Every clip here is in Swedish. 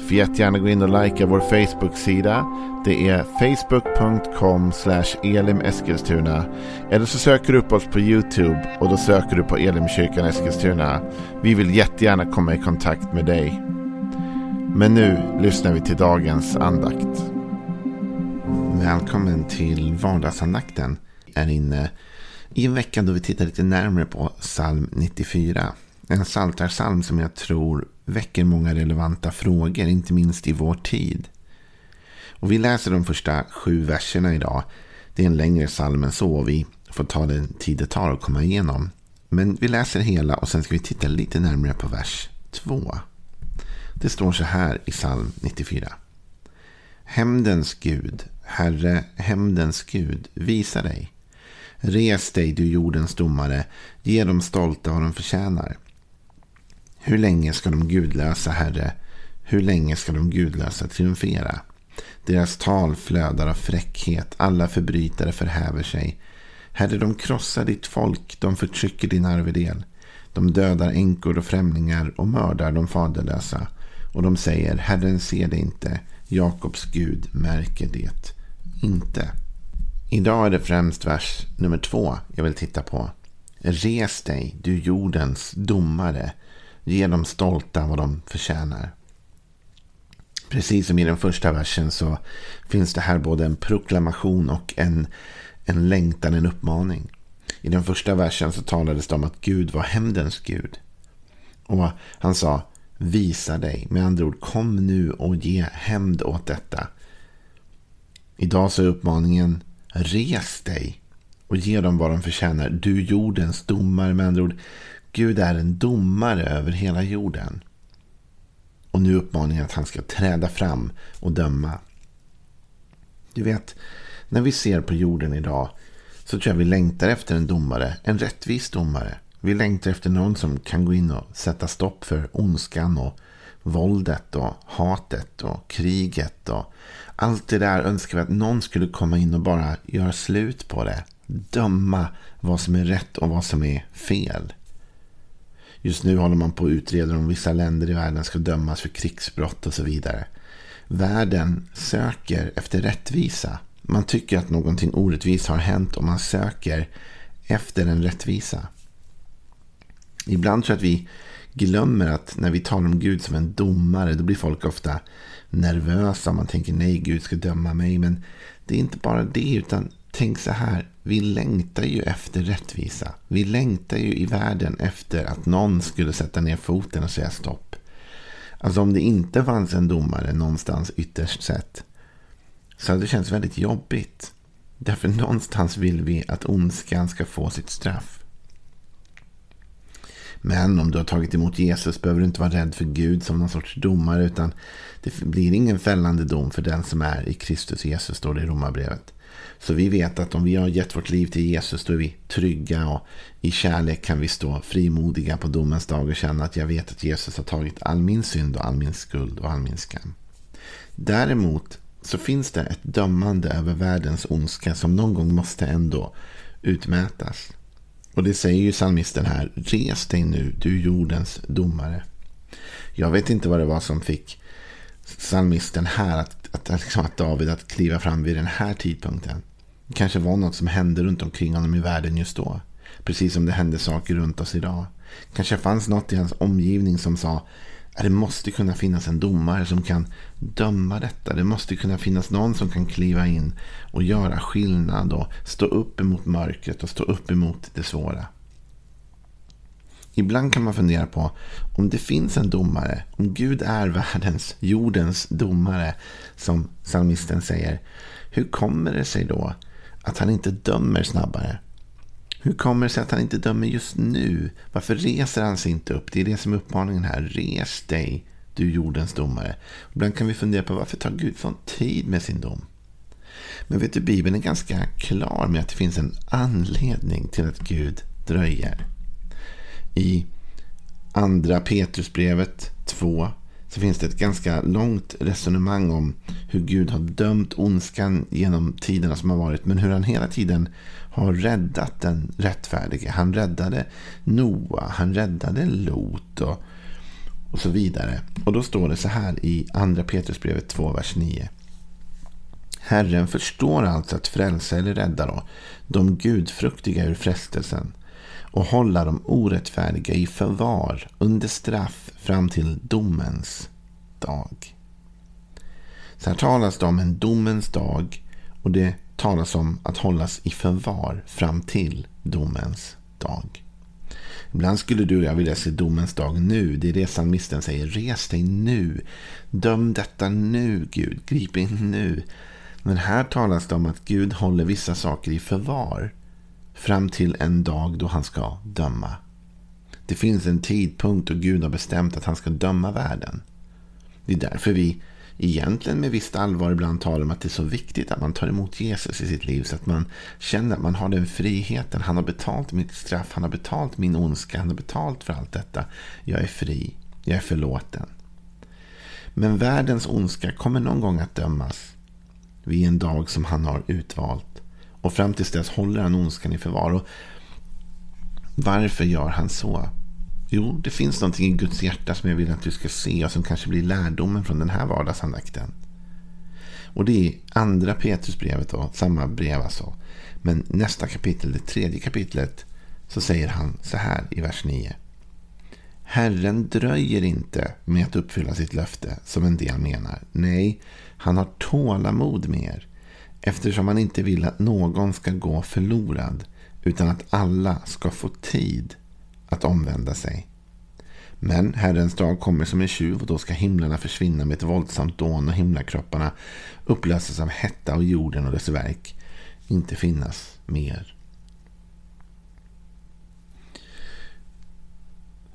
Får jättegärna gå in och likea vår Facebook-sida. Det är facebook.com elimeskilstuna. Eller så söker du upp oss på YouTube och då söker du på Elimkyrkan Eskilstuna. Vi vill jättegärna komma i kontakt med dig. Men nu lyssnar vi till dagens andakt. Välkommen till vardagsandakten. Är inne i en vecka då vi tittar lite närmare på psalm 94. En saltarsalm som jag tror väcker många relevanta frågor, inte minst i vår tid. Och vi läser de första sju verserna idag. Det är en längre psalm än så. Vi får ta den tid det tar att komma igenom. Men vi läser hela och sen ska vi titta lite närmare på vers 2. Det står så här i psalm 94. Hämndens Gud, Herre, hämndens Gud, visa dig. Res dig, du jordens domare, ge dem stolta vad de förtjänar. Hur länge ska de gudlösa, Herre? Hur länge ska de gudlösa triumfera? Deras tal flödar av fräckhet, alla förbrytare förhäver sig. Herre, de krossar ditt folk, de förtrycker din arvedel. De dödar änkor och främlingar och mördar de faderlösa. Och de säger, Herren ser det inte, Jakobs Gud märker det inte. Idag är det främst vers nummer två jag vill titta på. Res dig, du jordens domare. Ge dem stolta vad de förtjänar. Precis som i den första versen så finns det här både en proklamation och en, en längtan, en uppmaning. I den första versen så talades det om att Gud var hämndens Gud. Och han sa visa dig. Med andra ord kom nu och ge hämnd åt detta. Idag så är uppmaningen res dig och ge dem vad de förtjänar. Du jordens domare. Med andra ord Gud är en domare över hela jorden. Och nu uppmaningen att han ska träda fram och döma. Du vet, när vi ser på jorden idag så tror jag vi längtar efter en domare, en rättvis domare. Vi längtar efter någon som kan gå in och sätta stopp för ondskan och våldet och hatet och kriget och allt det där önskar vi att någon skulle komma in och bara göra slut på det. Döma vad som är rätt och vad som är fel. Just nu håller man på att utreda om vissa länder i världen ska dömas för krigsbrott och så vidare. Världen söker efter rättvisa. Man tycker att någonting orättvist har hänt och man söker efter en rättvisa. Ibland tror jag att vi glömmer att när vi talar om Gud som en domare, då blir folk ofta nervösa. Man tänker nej, Gud ska döma mig. Men det är inte bara det, utan tänk så här. Vi längtar ju efter rättvisa. Vi längtar ju i världen efter att någon skulle sätta ner foten och säga stopp. Alltså om det inte fanns en domare någonstans ytterst sett. Så hade det känts väldigt jobbigt. Därför någonstans vill vi att ondskan ska få sitt straff. Men om du har tagit emot Jesus behöver du inte vara rädd för Gud som någon sorts domare. Utan det blir ingen fällande dom för den som är i Kristus Jesus, står det i Romarbrevet. Så vi vet att om vi har gett vårt liv till Jesus då är vi trygga och i kärlek kan vi stå frimodiga på domens dag och känna att jag vet att Jesus har tagit all min synd och all min skuld och all min skam. Däremot så finns det ett dömande över världens ondska som någon gång måste ändå utmätas. Och det säger ju psalmisten här. Res dig nu, du jordens domare. Jag vet inte vad det var som fick psalmisten här, att, att, liksom att David att kliva fram vid den här tidpunkten. Det kanske var något som hände runt omkring honom i världen just då. Precis som det hände saker runt oss idag. Kanske fanns något i hans omgivning som sa det måste kunna finnas en domare som kan döma detta. Det måste kunna finnas någon som kan kliva in och göra skillnad och stå upp emot mörkret och stå upp emot det svåra. Ibland kan man fundera på om det finns en domare, om Gud är världens, jordens domare, som psalmisten säger. Hur kommer det sig då att han inte dömer snabbare? Hur kommer det sig att han inte dömer just nu? Varför reser han sig inte upp? Det är det som är uppmaningen här. Res dig, du jordens domare. Ibland kan vi fundera på varför tar Gud sån tid med sin dom? Men vet du, Bibeln är ganska klar med att det finns en anledning till att Gud dröjer. I andra Petrusbrevet 2 så finns det ett ganska långt resonemang om hur Gud har dömt ondskan genom tiderna som har varit. Men hur han hela tiden har räddat den rättfärdige. Han räddade Noa, han räddade Lot och, och så vidare. Och då står det så här i andra Petrusbrevet 2, vers 9. Herren förstår alltså att frälsa eller rädda då, de gudfruktiga ur frestelsen och hålla de orättfärdiga i förvar under straff fram till domens dag. Så här talas det om en domens dag och det talas om att hållas i förvar fram till domens dag. Ibland skulle du och jag vilja se domens dag nu. Det är det psalmisten säger. Res dig nu. Döm detta nu, Gud. Grip in nu. Men här talas det om att Gud håller vissa saker i förvar fram till en dag då han ska döma. Det finns en tidpunkt då Gud har bestämt att han ska döma världen. Det är därför vi egentligen med visst allvar ibland talar om att det är så viktigt att man tar emot Jesus i sitt liv så att man känner att man har den friheten. Han har betalt mitt straff, han har betalt min ondska, han har betalt för allt detta. Jag är fri, jag är förlåten. Men världens ondska kommer någon gång att dömas vid en dag som han har utvalt. Och fram tills dess håller han ondskan i förvar. Och varför gör han så? Jo, det finns någonting i Guds hjärta som jag vill att du ska se och som kanske blir lärdomen från den här vardagsandakten. Och det är andra Petrusbrevet, då, samma brev alltså. Men nästa kapitel, det tredje kapitlet, så säger han så här i vers 9. Herren dröjer inte med att uppfylla sitt löfte, som en del menar. Nej, han har tålamod med er, eftersom han inte vill att någon ska gå förlorad, utan att alla ska få tid att omvända sig. Men Herrens dag kommer som en tjuv och då ska himlarna försvinna med ett våldsamt dån och himlakropparna upplösas av hetta och jorden och dess verk inte finnas mer.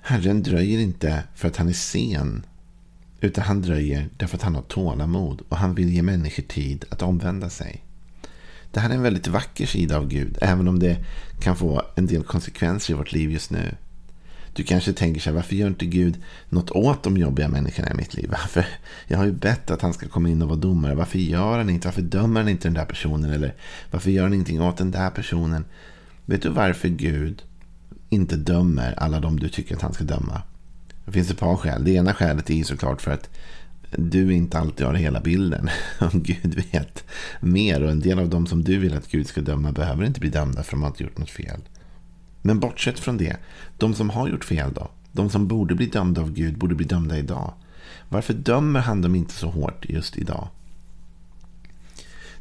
Herren dröjer inte för att han är sen utan han dröjer därför att han har tålamod och han vill ge människor tid att omvända sig. Det här är en väldigt vacker sida av Gud, även om det kan få en del konsekvenser i vårt liv just nu. Du kanske tänker så här. varför gör inte Gud något åt de jobbiga människorna i mitt liv? Varför? Jag har ju bett att han ska komma in och vara domare. Varför gör han inte? Varför dömer han inte den där personen? Eller varför gör han ingenting åt den där personen? Vet du varför Gud inte dömer alla de du tycker att han ska döma? Det finns ett par skäl. Det ena skälet är såklart för att du inte alltid har hela bilden. Om Gud vet mer och en del av dem som du vill att Gud ska döma behöver inte bli dömda för att de har inte gjort något fel. Men bortsett från det, de som har gjort fel då? De som borde bli dömda av Gud borde bli dömda idag. Varför dömer han dem inte så hårt just idag?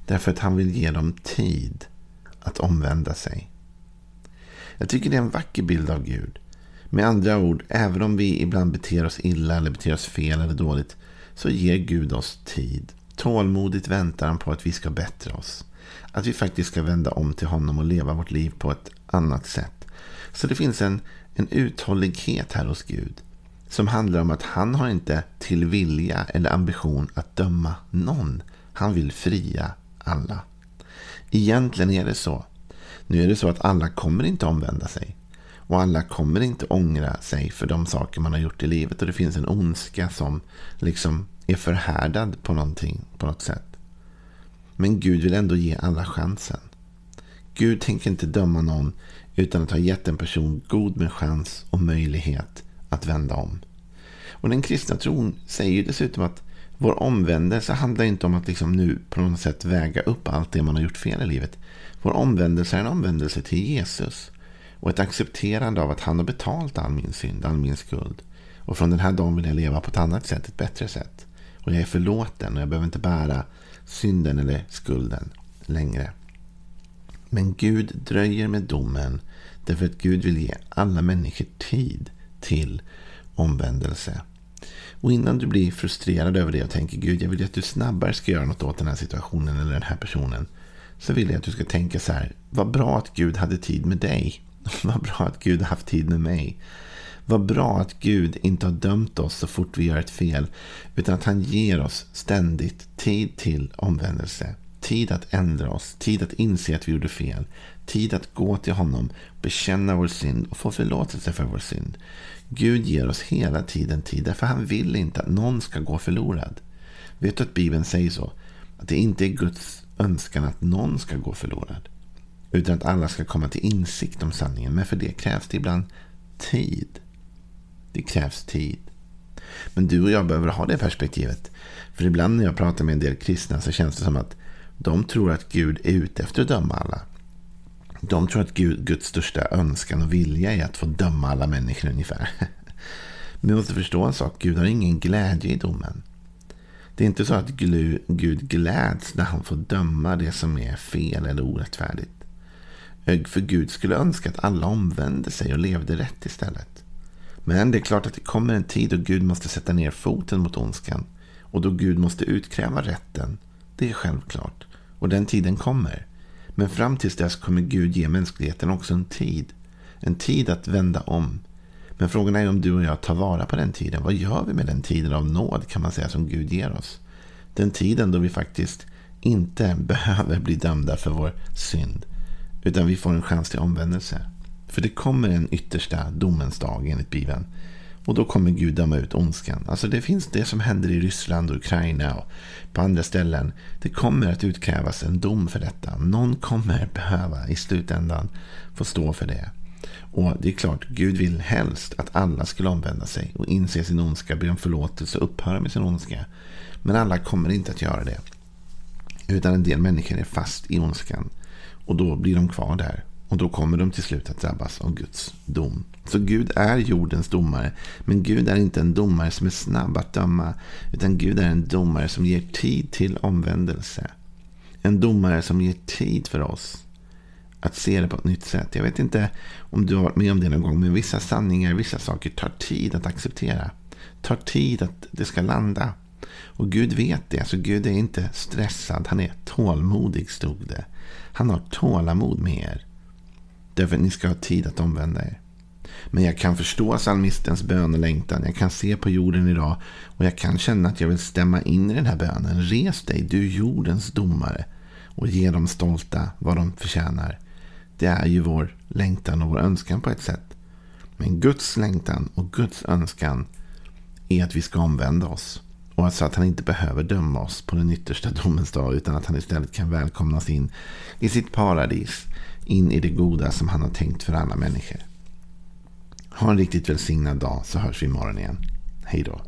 Därför att han vill ge dem tid att omvända sig. Jag tycker det är en vacker bild av Gud. Med andra ord, även om vi ibland beter oss illa eller beter oss fel eller dåligt så ger Gud oss tid. Tålmodigt väntar han på att vi ska bättra oss. Att vi faktiskt ska vända om till honom och leva vårt liv på ett annat sätt. Så det finns en, en uthållighet här hos Gud. Som handlar om att han har inte till vilja eller ambition att döma någon. Han vill fria alla. Egentligen är det så. Nu är det så att alla kommer inte omvända sig. Och alla kommer inte ångra sig för de saker man har gjort i livet. Och det finns en ondska som liksom är förhärdad på någonting, på något sätt. Men Gud vill ändå ge alla chansen. Gud tänker inte döma någon utan att ha gett en person god med chans och möjlighet att vända om. Och den kristna tron säger dessutom att vår omvändelse handlar inte om att liksom nu på något sätt väga upp allt det man har gjort fel i livet. Vår omvändelse är en omvändelse till Jesus. Och ett accepterande av att han har betalt all min synd, all min skuld. Och från den här dagen vill jag leva på ett annat sätt, ett bättre sätt. Och jag är förlåten och jag behöver inte bära synden eller skulden längre. Men Gud dröjer med domen därför att Gud vill ge alla människor tid till omvändelse. Och innan du blir frustrerad över det och tänker Gud, jag vill att du snabbare ska göra något åt den här situationen eller den här personen. Så vill jag att du ska tänka så här, vad bra att Gud hade tid med dig. Vad bra att Gud har haft tid med mig. Vad bra att Gud inte har dömt oss så fort vi gör ett fel. Utan att han ger oss ständigt tid till omvändelse. tid att ändra oss, tid att inse att vi gjorde fel, tid att gå till honom, bekänna vår synd och få förlåtelse för vår synd. Gud ger oss hela tiden tid, därför han vill inte att någon ska gå förlorad. Vet du att Bibeln säger så? Att det inte är Guds önskan att någon ska gå förlorad. Utan att alla ska komma till insikt om sanningen. Men för det krävs det ibland tid. Det krävs tid. Men du och jag behöver ha det perspektivet. För ibland när jag pratar med en del kristna så känns det som att de tror att Gud är ute efter att döma alla. De tror att Gud, Guds största önskan och vilja är att få döma alla människor ungefär. Men vi måste förstå en sak. Gud har ingen glädje i domen. Det är inte så att Gud gläds när han får döma det som är fel eller orättfärdigt. För Gud skulle önska att alla omvände sig och levde rätt istället. Men det är klart att det kommer en tid då Gud måste sätta ner foten mot ondskan. Och då Gud måste utkräva rätten. Det är självklart. Och den tiden kommer. Men fram tills dess kommer Gud ge mänskligheten också en tid. En tid att vända om. Men frågan är om du och jag tar vara på den tiden. Vad gör vi med den tiden av nåd kan man säga som Gud ger oss? Den tiden då vi faktiskt inte behöver bli dömda för vår synd. Utan vi får en chans till omvändelse. För det kommer en yttersta domens dag enligt Bibeln. Och då kommer Gud döma ut ondskan. Alltså det finns det som händer i Ryssland och Ukraina och på andra ställen. Det kommer att utkrävas en dom för detta. Någon kommer behöva i slutändan få stå för det. Och det är klart, Gud vill helst att alla skulle omvända sig och inse sin ondska, be om förlåtelse och upphöra med sin ondska. Men alla kommer inte att göra det. Utan en del människor är fast i ondskan. Och då blir de kvar där. Och då kommer de till slut att drabbas av Guds dom. Så Gud är jordens domare. Men Gud är inte en domare som är snabb att döma. Utan Gud är en domare som ger tid till omvändelse. En domare som ger tid för oss att se det på ett nytt sätt. Jag vet inte om du har varit med om det någon gång. Men vissa sanningar, vissa saker tar tid att acceptera. Tar tid att det ska landa. Och Gud vet det. Så Gud är inte stressad. Han är tålmodig stod det. Han har tålamod med er. Därför att ni ska ha tid att omvända er. Men jag kan förstå psalmistens bönelängtan. Jag kan se på jorden idag och jag kan känna att jag vill stämma in i den här bönen. Res dig, du jordens domare och ge de stolta vad de förtjänar. Det är ju vår längtan och vår önskan på ett sätt. Men Guds längtan och Guds önskan är att vi ska omvända oss. Och alltså att han inte behöver döma oss på den yttersta domens dag. Utan att han istället kan välkomnas in i sitt paradis. In i det goda som han har tänkt för alla människor. Ha en riktigt välsignad dag så hörs vi imorgon igen. Hej då.